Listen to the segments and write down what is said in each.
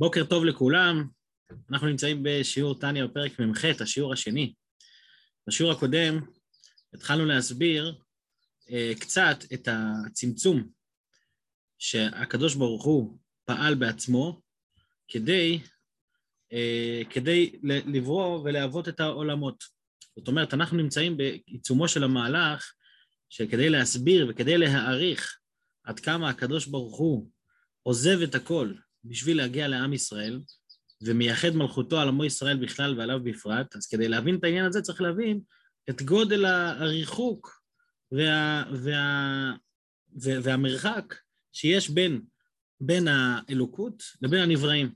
בוקר טוב לכולם, אנחנו נמצאים בשיעור טניה בפרק מ"ח, השיעור השני. בשיעור הקודם התחלנו להסביר אה, קצת את הצמצום שהקדוש ברוך הוא פעל בעצמו כדי, אה, כדי לברוא ולהוות את העולמות. זאת אומרת, אנחנו נמצאים בעיצומו של המהלך שכדי להסביר וכדי להעריך עד כמה הקדוש ברוך הוא עוזב את הכל בשביל להגיע לעם ישראל, ומייחד מלכותו על עמו ישראל בכלל ועליו בפרט, אז כדי להבין את העניין הזה צריך להבין את גודל הריחוק וה, וה, וה, והמרחק שיש בין, בין האלוקות לבין הנבראים.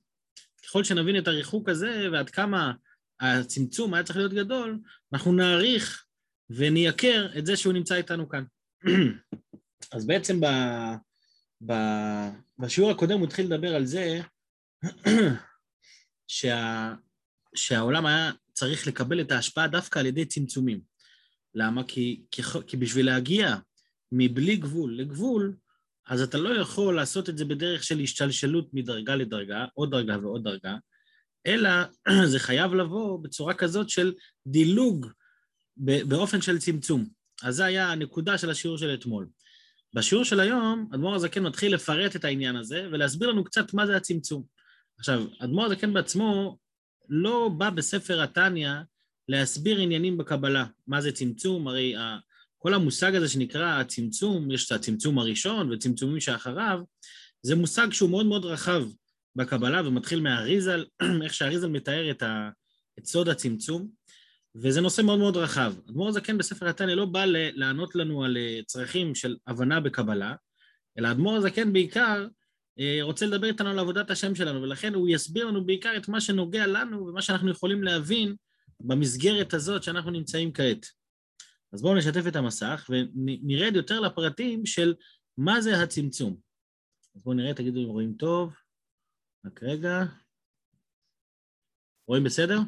ככל שנבין את הריחוק הזה ועד כמה הצמצום היה צריך להיות גדול, אנחנו נעריך ונייקר את זה שהוא נמצא איתנו כאן. אז בעצם ב, בשיעור הקודם הוא התחיל לדבר על זה שה, שהעולם היה צריך לקבל את ההשפעה דווקא על ידי צמצומים. למה? כי, כי, כי בשביל להגיע מבלי גבול לגבול, אז אתה לא יכול לעשות את זה בדרך של השתלשלות מדרגה לדרגה, עוד דרגה ועוד דרגה, אלא זה חייב לבוא בצורה כזאת של דילוג באופן של צמצום. אז זו היה הנקודה של השיעור של אתמול. בשיעור של היום, אדמו"ר הזקן מתחיל לפרט את העניין הזה ולהסביר לנו קצת מה זה הצמצום. עכשיו, אדמו"ר הזקן בעצמו לא בא בספר התניא להסביר עניינים בקבלה. מה זה צמצום? הרי כל המושג הזה שנקרא הצמצום, יש את הצמצום הראשון וצמצומים שאחריו, זה מושג שהוא מאוד מאוד רחב בקבלה ומתחיל מהאריזל, איך שהאריזל מתאר את, ה, את סוד הצמצום, וזה נושא מאוד מאוד רחב. אדמו"ר הזקן בספר התניא לא בא לענות לנו על אה, צרכים של הבנה בקבלה, אלא אדמו"ר הזקן בעיקר אה, רוצה לדבר איתנו על עבודת השם שלנו, ולכן הוא יסביר לנו בעיקר את מה שנוגע לנו ומה שאנחנו יכולים להבין במסגרת הזאת שאנחנו נמצאים כעת. אז בואו נשתף את המסך ונרד יותר לפרטים של מה זה הצמצום. אז בואו נראה, תגידו אם רואים טוב. רק רגע. רואים בסדר?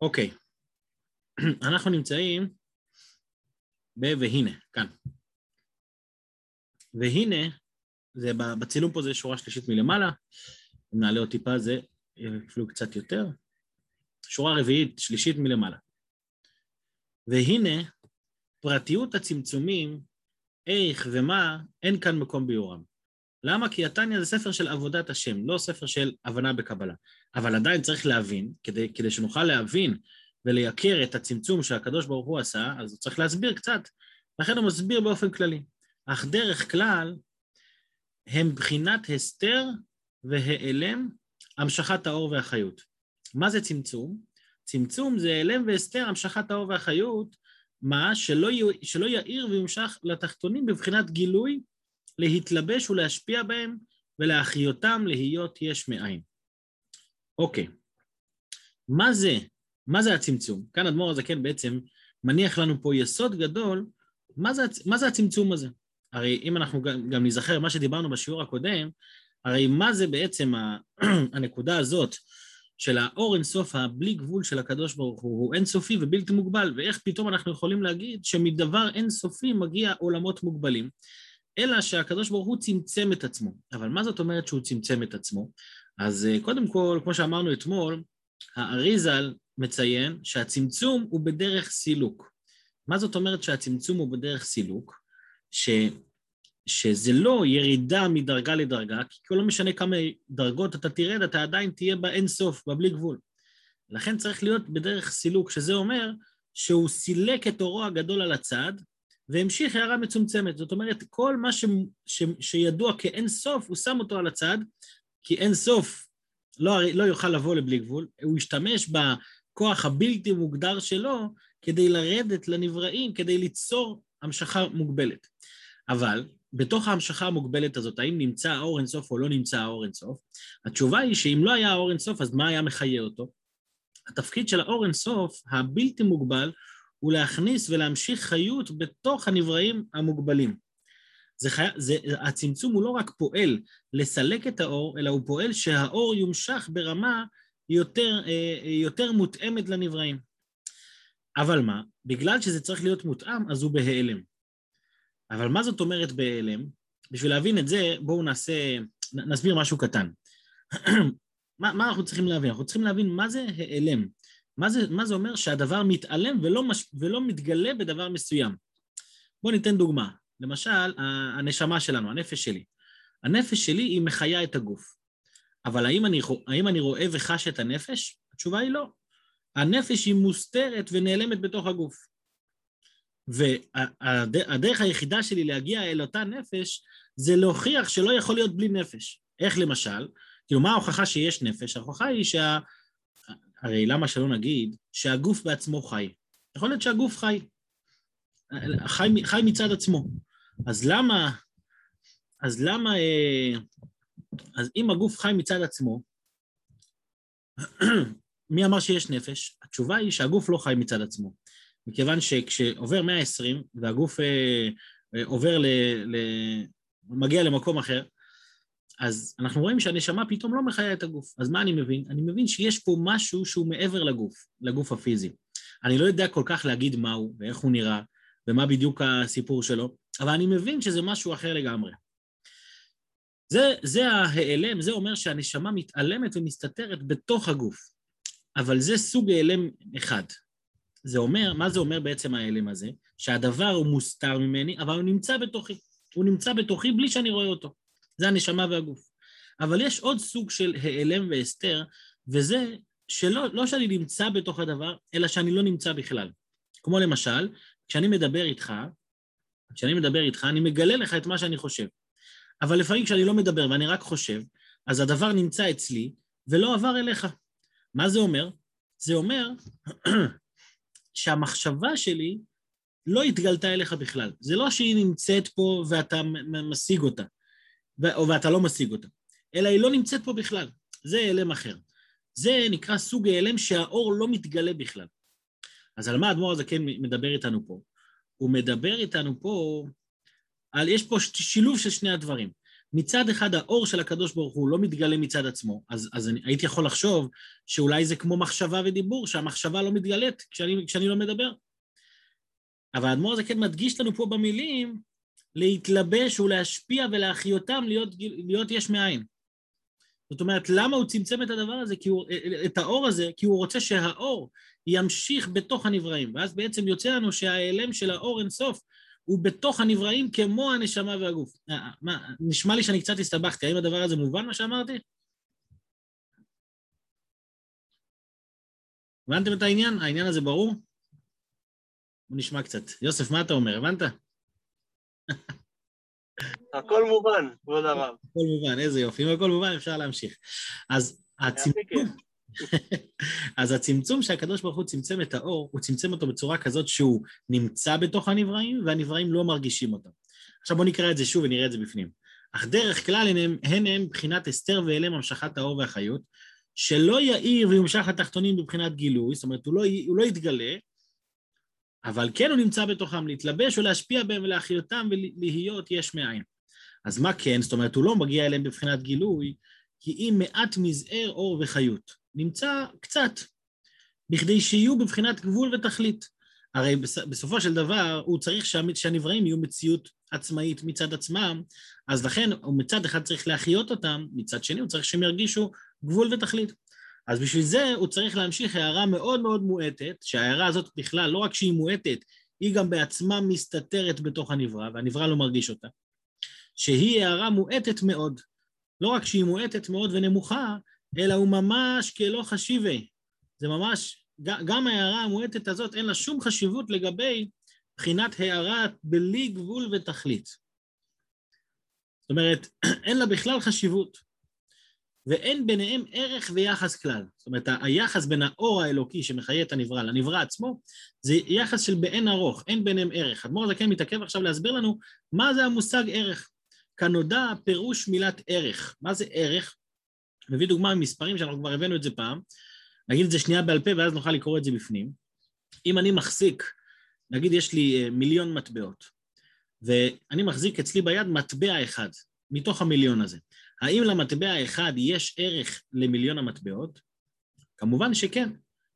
אוקיי. אנחנו נמצאים ב... והנה, כאן. והנה, זה בצילום פה זה שורה שלישית מלמעלה, אם נעלה עוד טיפה זה אפילו קצת יותר, שורה רביעית, שלישית מלמעלה. והנה, פרטיות הצמצומים, איך ומה, אין כאן מקום ביורם. למה? כי התניא זה ספר של עבודת השם, לא ספר של הבנה בקבלה. אבל עדיין צריך להבין, כדי, כדי שנוכל להבין ולייקר את הצמצום שהקדוש ברוך הוא עשה, אז הוא צריך להסביר קצת. לכן הוא מסביר באופן כללי. אך דרך כלל הם בחינת הסתר והיעלם, המשכת האור והחיות. מה זה צמצום? צמצום זה העלם והסתר, המשכת האור והחיות, מה? שלא, שלא יאיר וימשך לתחתונים בבחינת גילוי, להתלבש ולהשפיע בהם ולהחיותם להיות יש מאין. אוקיי, מה זה, מה זה הצמצום? כאן אדמו"ר הזקן בעצם מניח לנו פה יסוד גדול, מה זה, מה זה הצמצום הזה? הרי אם אנחנו גם, גם נזכר מה שדיברנו בשיעור הקודם, הרי מה זה בעצם הנקודה הזאת של האור אינסוף, הבלי גבול של הקדוש ברוך הוא, הוא אינסופי ובלתי מוגבל, ואיך פתאום אנחנו יכולים להגיד שמדבר אינסופי מגיע עולמות מוגבלים, אלא שהקדוש ברוך הוא צמצם את עצמו. אבל מה זאת אומרת שהוא צמצם את עצמו? אז אה, קודם כל, כמו שאמרנו אתמול, האריזל מציין שהצמצום הוא בדרך סילוק. מה זאת אומרת שהצמצום הוא בדרך סילוק? ש, שזה לא ירידה מדרגה לדרגה, כי לא משנה כמה דרגות אתה תרד, אתה עדיין תהיה באין סוף, בבלי גבול. לכן צריך להיות בדרך סילוק, שזה אומר שהוא סילק את אורו הגדול על הצד, והמשיך הערה מצומצמת. זאת אומרת, כל מה ש, ש, שידוע כאין סוף, הוא שם אותו על הצד, כי אין סוף לא, לא יוכל לבוא לבלי גבול, הוא ישתמש בכוח הבלתי מוגדר שלו כדי לרדת לנבראים, כדי ליצור המשכה מוגבלת. אבל בתוך ההמשכה המוגבלת הזאת, האם נמצא האור אינסוף או לא נמצא האור אינסוף? התשובה היא שאם לא היה האור אינסוף, אז מה היה מחיה אותו? התפקיד של האור אינסוף, הבלתי מוגבל, הוא להכניס ולהמשיך חיות בתוך הנבראים המוגבלים. זה חי... זה... הצמצום הוא לא רק פועל לסלק את האור, אלא הוא פועל שהאור יומשך ברמה יותר, אה, יותר מותאמת לנבראים. אבל מה? בגלל שזה צריך להיות מותאם, אז הוא בהיעלם. אבל מה זאת אומרת בהיעלם? בשביל להבין את זה, בואו נעשה, נסביר משהו קטן. מה, מה אנחנו צריכים להבין? אנחנו צריכים להבין מה זה העלם. מה זה, מה זה אומר שהדבר מתעלם ולא, מש, ולא מתגלה בדבר מסוים. בואו ניתן דוגמה. למשל, הנשמה שלנו, הנפש שלי. הנפש שלי היא מחיה את הגוף. אבל האם אני, האם אני רואה וחש את הנפש? התשובה היא לא. הנפש היא מוסתרת ונעלמת בתוך הגוף. והדרך היחידה שלי להגיע אל אותה נפש זה להוכיח שלא יכול להיות בלי נפש. איך למשל? כאילו, מה ההוכחה שיש נפש? ההוכחה היא שה... הרי למה שלא נגיד שהגוף בעצמו חי? יכול להיות שהגוף חי. חי, חי מצד עצמו. אז למה... אז למה... אה, אז אם הגוף חי מצד עצמו, מי אמר שיש נפש? התשובה היא שהגוף לא חי מצד עצמו. מכיוון שכשעובר 120 והגוף אה, אה, עובר ל... ל... מגיע למקום אחר, אז אנחנו רואים שהנשמה פתאום לא מחיה את הגוף. אז מה אני מבין? אני מבין שיש פה משהו שהוא מעבר לגוף, לגוף הפיזי. אני לא יודע כל כך להגיד מהו ואיך הוא נראה ומה בדיוק הסיפור שלו, אבל אני מבין שזה משהו אחר לגמרי. זה, זה ההיעלם, זה אומר שהנשמה מתעלמת ומסתתרת בתוך הגוף. אבל זה סוג העלם אחד. זה אומר, מה זה אומר בעצם ההיעלם הזה? שהדבר הוא מוסתר ממני, אבל הוא נמצא בתוכי. הוא נמצא בתוכי בלי שאני רואה אותו. זה הנשמה והגוף. אבל יש עוד סוג של העלם והסתר, וזה שלא לא שאני נמצא בתוך הדבר, אלא שאני לא נמצא בכלל. כמו למשל, כשאני מדבר איתך, כשאני מדבר איתך, אני מגלה לך את מה שאני חושב. אבל לפעמים כשאני לא מדבר ואני רק חושב, אז הדבר נמצא אצלי ולא עבר אליך. מה זה אומר? זה אומר שהמחשבה שלי לא התגלתה אליך בכלל. זה לא שהיא נמצאת פה ואתה משיג אותה, או ואתה לא משיג אותה, אלא היא לא נמצאת פה בכלל. זה העלם אחר. זה נקרא סוג העלם שהאור לא מתגלה בכלל. אז על מה האדמו"ר הזה כן מדבר איתנו פה? הוא מדבר איתנו פה על, יש פה שילוב של שני הדברים. מצד אחד האור של הקדוש ברוך הוא לא מתגלה מצד עצמו, אז, אז אני הייתי יכול לחשוב שאולי זה כמו מחשבה ודיבור, שהמחשבה לא מתגלית כשאני, כשאני לא מדבר. אבל האדמו"ר הזה כן מדגיש לנו פה במילים להתלבש ולהשפיע ולהחיותם להיות, להיות יש מאין. זאת אומרת, למה הוא צמצם את הדבר הזה, הוא, את האור הזה? כי הוא רוצה שהאור ימשיך בתוך הנבראים, ואז בעצם יוצא לנו שההיעלם של האור אינסוף הוא בתוך הנבראים כמו הנשמה והגוף. אה, מה, נשמע לי שאני קצת הסתבכתי, האם הדבר הזה מובן מה שאמרתי? הבנתם את העניין? העניין הזה ברור? בוא נשמע קצת. יוסף, מה אתה אומר? הבנת? הכל מובן, כבוד הרב. הכל מובן, איזה יופי. אם הכל מובן, אפשר להמשיך. אז הצמצום... אז הצמצום שהקדוש ברוך הוא צמצם את האור, הוא צמצם אותו בצורה כזאת שהוא נמצא בתוך הנבראים, והנבראים לא מרגישים אותו. עכשיו בואו נקרא את זה שוב ונראה את זה בפנים. אך דרך כלל הן, הן הם בחינת הסתר ואלה המשכת האור והחיות, שלא יאיר ויומשך לתחתונים בבחינת גילוי, זאת אומרת, הוא לא, הוא לא יתגלה, אבל כן הוא נמצא בתוכם, להתלבש ולהשפיע בהם ולהחיותם ולהיות יש מאין. אז מה כן? זאת אומרת, הוא לא מגיע אליהם בבחינת גילוי, כי אם מעט מזער אור וחיות. נמצא קצת, בכדי שיהיו בבחינת גבול ותכלית. הרי בסופו של דבר הוא צריך שהנבראים יהיו מציאות עצמאית מצד עצמם, אז לכן הוא מצד אחד צריך להחיות אותם, מצד שני הוא צריך שהם ירגישו גבול ותכלית. אז בשביל זה הוא צריך להמשיך הערה מאוד מאוד מועטת, שההערה הזאת בכלל, לא רק שהיא מועטת, היא גם בעצמה מסתתרת בתוך הנברא, והנברא לא מרגיש אותה, שהיא הערה מועטת מאוד. לא רק שהיא מועטת מאוד ונמוכה, אלא הוא ממש כלא חשיבי. זה ממש, גם ההערה המועטת הזאת אין לה שום חשיבות לגבי בחינת הערה בלי גבול ותכלית. זאת אומרת, אין לה בכלל חשיבות, ואין ביניהם ערך ויחס כלל. זאת אומרת, היחס בין האור האלוקי שמחיה את הנברא לנברא עצמו, זה יחס של באין ארוך, אין ביניהם ערך. אדמו"ר הזקן מתעכב עכשיו להסביר לנו מה זה המושג ערך. כנודע פירוש מילת ערך. מה זה ערך? מביא דוגמה ממספרים שאנחנו כבר הבאנו את זה פעם, נגיד את זה שנייה בעל פה ואז נוכל לקרוא את זה בפנים. אם אני מחזיק, נגיד יש לי אה, מיליון מטבעות, ואני מחזיק אצלי ביד מטבע אחד מתוך המיליון הזה. האם למטבע האחד יש ערך למיליון המטבעות? כמובן שכן.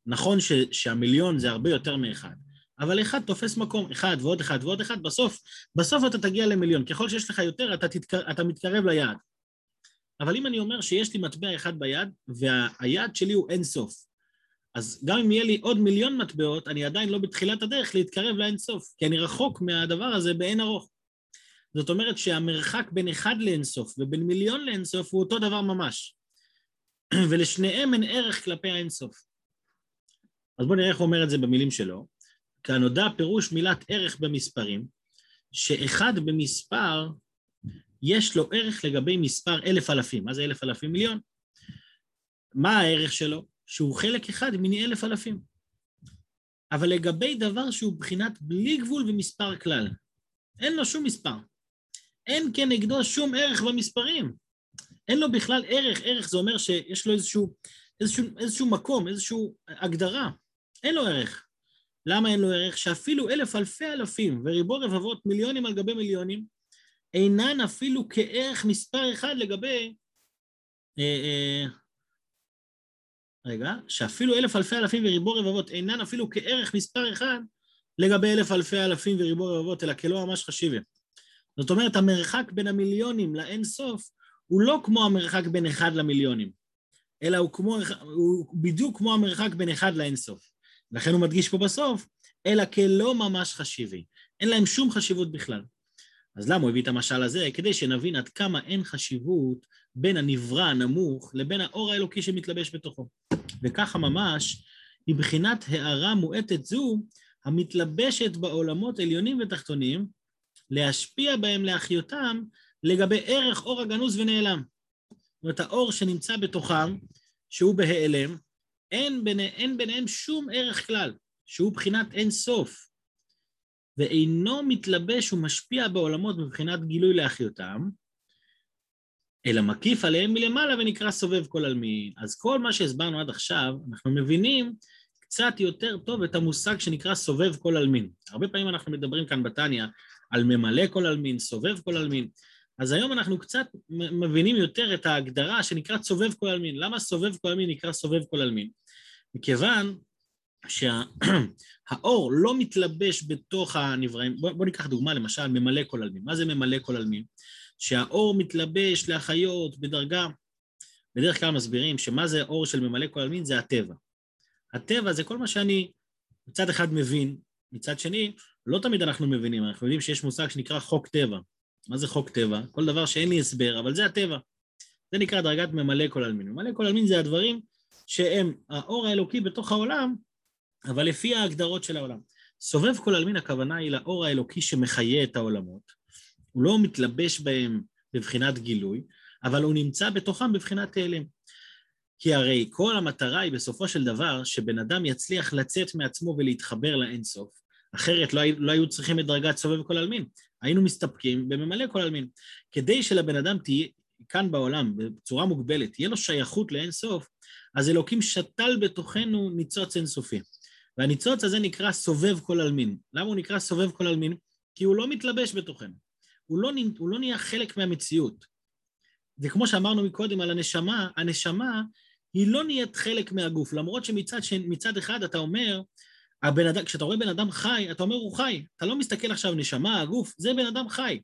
נכון ש, שהמיליון זה הרבה יותר מאחד, אבל אחד תופס מקום, אחד ועוד אחד ועוד אחד, בסוף, בסוף אתה תגיע למיליון. ככל שיש לך יותר, אתה, תתקר, אתה מתקרב ליעד. אבל אם אני אומר שיש לי מטבע אחד ביד, והיעד שלי הוא אין סוף, אז גם אם יהיה לי עוד מיליון מטבעות, אני עדיין לא בתחילת הדרך להתקרב לאין סוף, כי אני רחוק מהדבר הזה באין ארוך. זאת אומרת שהמרחק בין אחד לאין סוף ובין מיליון לאין סוף הוא אותו דבר ממש. ולשניהם אין ערך כלפי האין סוף. אז בואו נראה איך הוא אומר את זה במילים שלו. כנודע פירוש מילת ערך במספרים, שאחד במספר יש לו ערך לגבי מספר אלף אלפים. מה זה אלף אלפים? מיליון. מה הערך שלו? שהוא חלק אחד מני אלף אלפים. אבל לגבי דבר שהוא בחינת בלי גבול ומספר כלל, אין לו שום מספר. אין כנגדו שום ערך במספרים. אין לו בכלל ערך, ערך זה אומר שיש לו איזשהו, איזשהו, איזשהו מקום, איזושהי הגדרה. אין לו ערך. למה אין לו ערך? שאפילו אלף אלפי אלפים וריבו רבבות מיליונים על גבי מיליונים אינן אפילו כערך מספר אחד לגבי... אה, אה, רגע, שאפילו אלף אלפי אלפים וריבו רבבות אינן אפילו כערך מספר אחד לגבי אלף אלפי אלפים וריבו רבבות, אלא כלא ממש חשיבה. זאת אומרת, המרחק בין המיליונים לאין סוף הוא לא כמו המרחק בין אחד למיליונים, אלא הוא, כמו, הוא בדיוק כמו המרחק בין אחד לאין סוף. לכן הוא מדגיש פה בסוף, אלא כלא ממש חשיבי. אין להם שום חשיבות בכלל. אז למה הוא הביא את המשל הזה? כדי שנבין עד כמה אין חשיבות בין הנברא הנמוך לבין האור האלוקי שמתלבש בתוכו. וככה ממש, מבחינת הערה מועטת זו, המתלבשת בעולמות עליונים ותחתונים, להשפיע בהם להחיותם לגבי ערך אור הגנוז ונעלם. זאת אומרת, האור שנמצא בתוכם, שהוא בהיעלם, אין, ביני, אין ביניהם שום ערך כלל, שהוא בחינת אין סוף, ואינו מתלבש ומשפיע בעולמות מבחינת גילוי להחיותם, אלא מקיף עליהם מלמעלה ונקרא סובב כל עלמין. אז כל מה שהסברנו עד עכשיו, אנחנו מבינים קצת יותר טוב את המושג שנקרא סובב כל עלמין. הרבה פעמים אנחנו מדברים כאן בתניא על ממלא כל עלמין, סובב כל עלמין. אז היום אנחנו קצת מבינים יותר את ההגדרה שנקרא סובב כל עלמין. למה סובב כל עלמין נקרא סובב כל עלמין? מכיוון שהאור לא מתלבש בתוך הנבראים, בוא, בוא ניקח דוגמה למשל ממלא כל עלמין. מה זה ממלא כל עלמין? שהאור מתלבש להחיות בדרגה, בדרך כלל מסבירים שמה זה אור של ממלא כל עלמין זה הטבע. הטבע זה כל מה שאני מצד אחד מבין, מצד שני, לא תמיד אנחנו מבינים, אנחנו יודעים שיש מושג שנקרא חוק טבע. מה זה חוק טבע? כל דבר שאין לי הסבר, אבל זה הטבע. זה נקרא דרגת ממלא כל עלמין. ממלא כל עלמין זה הדברים שהם האור האלוקי בתוך העולם, אבל לפי ההגדרות של העולם. סובב כל עלמין הכוונה היא לאור האלוקי שמחיה את העולמות. הוא לא מתלבש בהם בבחינת גילוי, אבל הוא נמצא בתוכם בבחינת תהלם. כי הרי כל המטרה היא בסופו של דבר שבן אדם יצליח לצאת מעצמו ולהתחבר לאינסוף, אחרת לא, לא היו צריכים את דרגת סובב כל עלמין, היינו מסתפקים בממלא כל עלמין. כדי שלבן אדם תהיה, כאן בעולם, בצורה מוגבלת, תהיה לו שייכות לאינסוף, אז אלוקים שתל בתוכנו ניצוץ אינסופי. והניצוץ הזה נקרא סובב כל עלמין. למה הוא נקרא סובב כל עלמין? כי הוא לא מתלבש בתוכנו. הוא לא, הוא לא נהיה חלק מהמציאות. וכמו שאמרנו מקודם על הנשמה, הנשמה היא לא נהיית חלק מהגוף, למרות שמצד. אחד אתה אומר, הבן אדם, כשאתה רואה בן אדם חי, אתה אומר הוא חי. אתה לא מסתכל עכשיו נשמה, הגוף, זה בן אדם חי.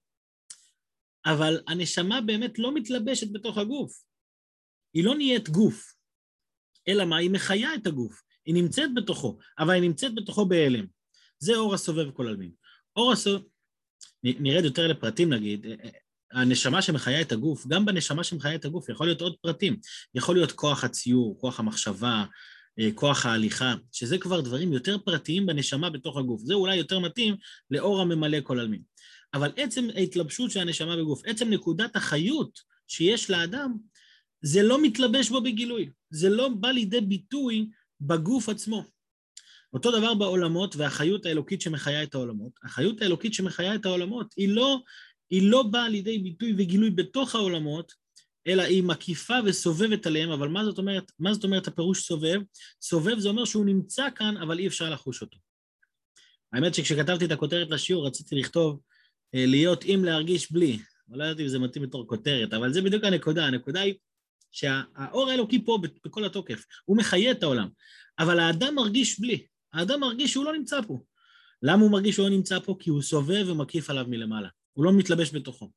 אבל הנשמה באמת לא מתלבשת בתוך הגוף. היא לא נהיית גוף. אלא מה? היא מחיה את הגוף. היא נמצאת בתוכו, אבל היא נמצאת בתוכו בהלם. זה אור הסובב כל עלמין. אור הסובב... נרד יותר לפרטים נגיד, הנשמה שמחיה את הגוף, גם בנשמה שמחיה את הגוף יכול להיות עוד פרטים. יכול להיות כוח הציור, כוח המחשבה, כוח ההליכה, שזה כבר דברים יותר פרטיים בנשמה בתוך הגוף. זה אולי יותר מתאים לאור הממלא כל עלמין. אבל עצם ההתלבשות של הנשמה בגוף, עצם נקודת החיות שיש לאדם, זה לא מתלבש בו בגילוי. זה לא בא לידי ביטוי בגוף עצמו. אותו דבר בעולמות והחיות האלוקית שמחיה את העולמות. החיות האלוקית שמחיה את העולמות היא לא, היא לא באה לידי ביטוי וגילוי בתוך העולמות, אלא היא מקיפה וסובבת עליהם, אבל מה זאת אומרת, מה זאת אומרת הפירוש סובב? סובב זה אומר שהוא נמצא כאן, אבל אי אפשר לחוש אותו. האמת שכשכתבתי את הכותרת לשיעור רציתי לכתוב אה, להיות עם להרגיש בלי. לא ידעתי אם זה מתאים בתור כותרת, אבל זה בדיוק הנקודה. הנקודה היא שהאור האלוקי פה בכל התוקף, הוא מחיה את העולם, אבל האדם מרגיש בלי. האדם מרגיש שהוא לא נמצא פה. למה הוא מרגיש שהוא לא נמצא פה? כי הוא סובב ומקיף עליו מלמעלה. הוא לא מתלבש בתוכו.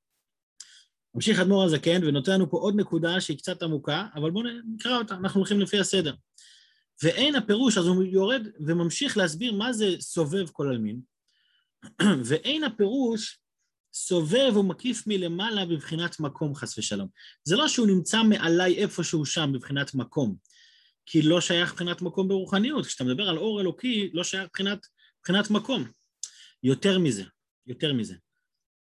ממשיך אדמו"ר הזקן ונותן לנו פה עוד נקודה שהיא קצת עמוקה, אבל בואו נקרא אותה, אנחנו הולכים לפי הסדר. ואין הפירוש, אז הוא יורד וממשיך להסביר מה זה סובב כל עלמין, ואין הפירוש סובב ומקיף מלמעלה בבחינת מקום, חס ושלום. זה לא שהוא נמצא מעליי איפשהו שם בבחינת מקום, כי לא שייך מבחינת מקום ברוחניות. כשאתה מדבר על אור אלוקי, לא שייך מבחינת, מבחינת מקום. יותר מזה, יותר מזה.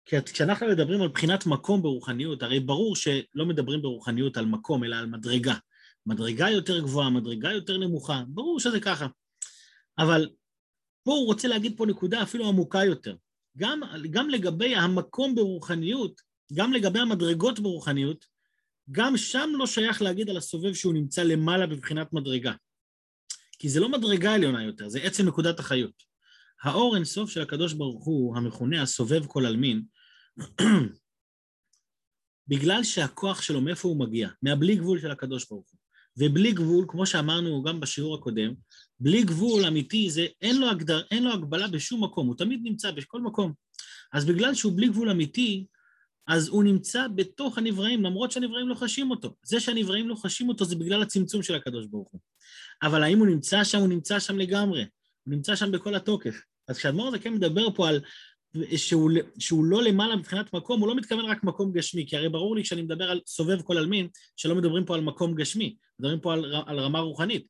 כי כשאנחנו מדברים על בחינת מקום ברוחניות, הרי ברור שלא מדברים ברוחניות על מקום, אלא על מדרגה. מדרגה יותר גבוהה, מדרגה יותר נמוכה, ברור שזה ככה. אבל פה הוא רוצה להגיד פה נקודה אפילו עמוקה יותר. גם, גם לגבי המקום ברוחניות, גם לגבי המדרגות ברוחניות, גם שם לא שייך להגיד על הסובב שהוא נמצא למעלה בבחינת מדרגה. כי זה לא מדרגה עליונה יותר, זה עצם נקודת החיות. האור אינסוף של הקדוש ברוך הוא, המכונה הסובב כל עלמין, בגלל שהכוח שלו, מאיפה הוא מגיע? מהבלי גבול של הקדוש ברוך הוא. ובלי גבול, כמו שאמרנו גם בשיעור הקודם, בלי גבול אמיתי זה, אין לו, הגדר, אין לו הגבלה בשום מקום, הוא תמיד נמצא בכל מקום. אז בגלל שהוא בלי גבול אמיתי, אז הוא נמצא בתוך הנבראים, למרות שהנבראים לא חשים אותו. זה שהנבראים לא חשים אותו זה בגלל הצמצום של הקדוש ברוך הוא. אבל האם הוא נמצא שם? הוא נמצא שם לגמרי. הוא נמצא שם בכל התוקף. אז כשאדמו"ר הזקן מדבר פה על שהוא, שהוא לא למעלה מבחינת מקום, הוא לא מתכוון רק מקום גשמי, כי הרי ברור לי כשאני מדבר על סובב כל עלמין, שלא מדברים פה על מקום גשמי, מדברים פה על, על רמה רוחנית.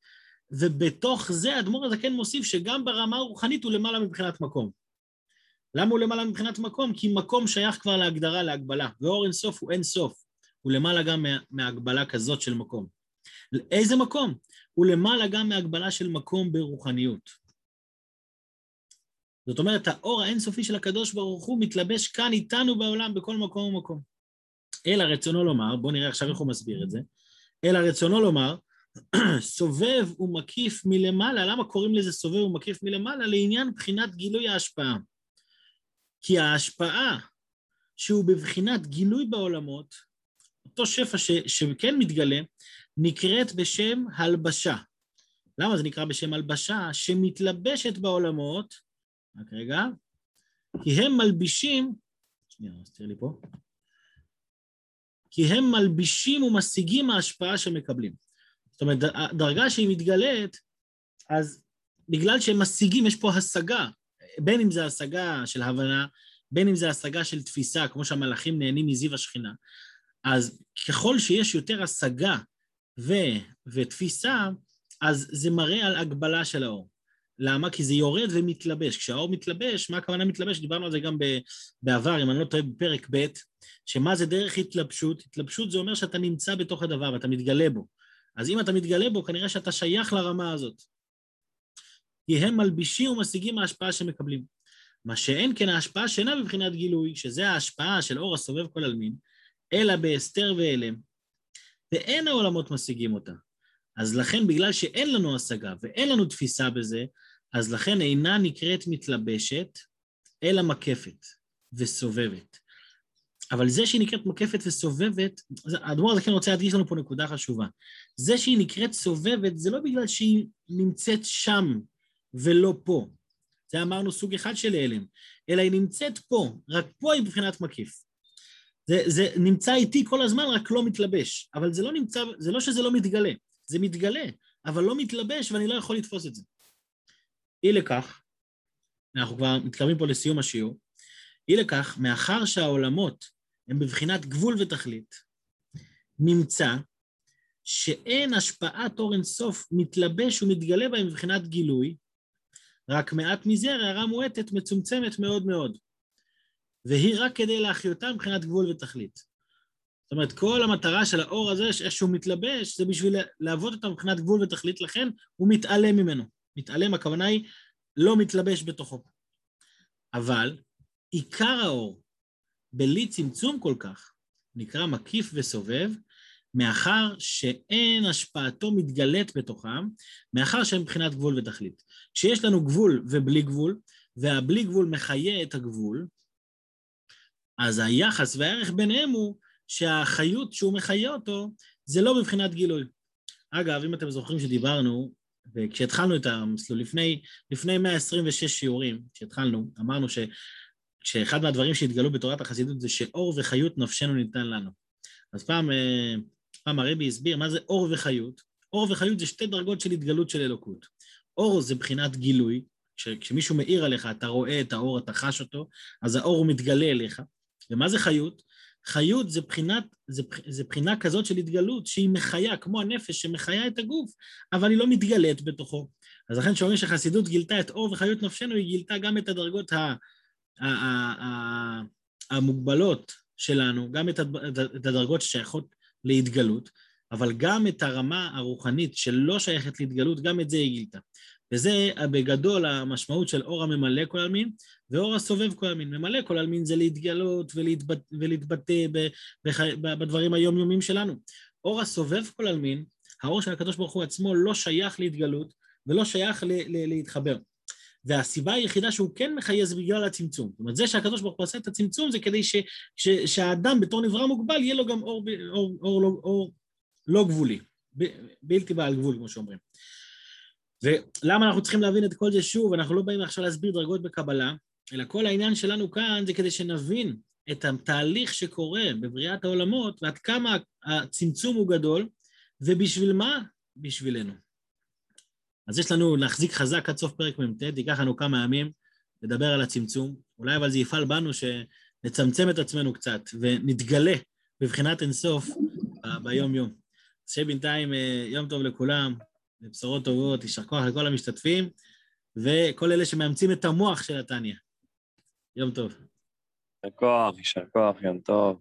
ובתוך זה אדמו"ר הזקן מוסיף שגם ברמה הרוחנית הוא למעלה מבחינת מקום. למה הוא למעלה מבחינת מקום? כי מקום שייך כבר להגדרה, להגבלה, ואור אין סוף הוא אין סוף, הוא למעלה גם מה, מהגבלה כזאת של מקום. איזה מקום? הוא למעלה גם מהגבלה של מקום ברוחניות. זאת אומרת, האור האינסופי של הקדוש ברוך הוא מתלבש כאן איתנו בעולם בכל מקום ומקום. אלא רצונו לומר, בואו נראה עכשיו איך הוא מסביר את זה, אלא רצונו לומר, סובב ומקיף מלמעלה, למה קוראים לזה סובב ומקיף מלמעלה? לעניין בחינת גילוי ההשפעה. כי ההשפעה שהוא בבחינת גילוי בעולמות, אותו שפע ש, שכן מתגלה, נקראת בשם הלבשה. למה זה נקרא בשם הלבשה? שמתלבשת בעולמות רק רגע. כי הם מלבישים, שנייה, תראה לי פה. כי הם מלבישים ומשיגים ההשפעה שמקבלים. זאת אומרת, דרגה שהיא מתגלית, אז בגלל שהם משיגים, יש פה השגה, בין אם זה השגה של הבנה, בין אם זה השגה של תפיסה, כמו שהמלאכים נהנים מזיו השכינה, אז ככל שיש יותר השגה ו, ותפיסה, אז זה מראה על הגבלה של האור. למה? כי זה יורד ומתלבש. כשהאור מתלבש, מה הכוונה מתלבש? דיברנו על זה גם בעבר, אם אני לא טועה, בפרק ב', שמה זה דרך התלבשות? התלבשות זה אומר שאתה נמצא בתוך הדבר ואתה מתגלה בו. אז אם אתה מתגלה בו, כנראה שאתה שייך לרמה הזאת. כי הם מלבישים ומשיגים ההשפעה שמקבלים. מה שאין כן ההשפעה שאינה בבחינת גילוי, שזה ההשפעה של אור הסובב כל עלמין, אלא בהסתר והלם, ואין העולמות משיגים אותה. אז לכן, בגלל שאין לנו השגה ואין לנו תפיסה בזה, אז לכן אינה נקראת מתלבשת, אלא מקפת וסובבת. אבל זה שהיא נקראת מקפת וסובבת, האדמו"ר הזה כן רוצה להדגיש לנו פה נקודה חשובה. זה שהיא נקראת סובבת, זה לא בגלל שהיא נמצאת שם ולא פה. זה אמרנו סוג אחד של הלם, אלא היא נמצאת פה, רק פה היא מבחינת מקיף. זה, זה נמצא איתי כל הזמן, רק לא מתלבש. אבל זה לא נמצא, זה לא שזה לא מתגלה, זה מתגלה, אבל לא מתלבש ואני לא יכול לתפוס את זה. אי לכך, אנחנו כבר מתקרבים פה לסיום השיעור, אי לכך, מאחר שהעולמות הם בבחינת גבול ותכלית, נמצא שאין השפעת אור אינסוף מתלבש ומתגלה בהם מבחינת גילוי, רק מעט מזה הערה מועטת מצומצמת מאוד מאוד, והיא רק כדי להחיותה מבחינת גבול ותכלית. זאת אומרת, כל המטרה של האור הזה, איך שהוא מתלבש, זה בשביל להוות אותו מבחינת גבול ותכלית, לכן הוא מתעלם ממנו. מתעלם, הכוונה היא לא מתלבש בתוכו. אבל עיקר האור, בלי צמצום כל כך, נקרא מקיף וסובב, מאחר שאין השפעתו מתגלית בתוכם, מאחר שהם מבחינת גבול ותכלית. כשיש לנו גבול ובלי גבול, והבלי גבול מחיה את הגבול, אז היחס והערך ביניהם הוא שהחיות שהוא מחיה אותו, זה לא מבחינת גילוי. אגב, אם אתם זוכרים שדיברנו וכשהתחלנו את המסלול, לפני, לפני 126 שיעורים, כשהתחלנו, אמרנו ש, שאחד מהדברים שהתגלו בתורת החסידות זה שאור וחיות נפשנו ניתן לנו. אז פעם, אה, פעם הרבי הסביר מה זה אור וחיות. אור וחיות זה שתי דרגות של התגלות של אלוקות. אור זה בחינת גילוי, כשמישהו מאיר עליך, אתה רואה את האור, אתה חש אותו, אז האור מתגלה אליך. ומה זה חיות? חיות זה, בחינת, זה, זה בחינה כזאת של התגלות שהיא מחיה, כמו הנפש שמחיה את הגוף, אבל היא לא מתגלית בתוכו. אז לכן כשאומרים שחסידות גילתה את אור וחיות נפשנו, היא גילתה גם את הדרגות ה, ה, ה, המוגבלות שלנו, גם את הדרגות ששייכות להתגלות, אבל גם את הרמה הרוחנית שלא שייכת להתגלות, גם את זה היא גילתה. וזה בגדול המשמעות של אור הממלא כל עלמין ואור הסובב כל עלמין. ממלא כל עלמין זה להתגלות ולהתבט... ולהתבטא ב... בח... בדברים היומיומיים שלנו. אור הסובב כל עלמין, האור של הקדוש ברוך הוא עצמו לא שייך להתגלות ולא שייך ל... ל... להתחבר. והסיבה היחידה שהוא כן מחיה זה בגלל הצמצום. זאת אומרת, זה שהקדוש ברוך הוא עושה את הצמצום זה כדי ש... ש... שהאדם בתור נברא מוגבל יהיה לו גם אור, אור, אור, אור, אור לא גבולי, ב... בלתי בעל גבול, כמו שאומרים. ולמה אנחנו צריכים להבין את כל זה שוב? אנחנו לא באים עכשיו להסביר דרגות בקבלה, אלא כל העניין שלנו כאן זה כדי שנבין את התהליך שקורה בבריאת העולמות ועד כמה הצמצום הוא גדול, ובשביל מה? בשבילנו. אז יש לנו להחזיק חזק עד סוף פרק מ"ט, ייקח לנו כמה ימים לדבר על הצמצום, אולי אבל זה יפעל בנו שנצמצם את עצמנו קצת ונתגלה בבחינת אינסוף ביום-יום. אז שבינתיים אה, יום טוב לכולם, ובשורות טובות, יישר כוח לכל המשתתפים, וכל אלה שמאמצים את המוח של התניא. יום טוב. יישר כוח, יישר כוח, יום טוב.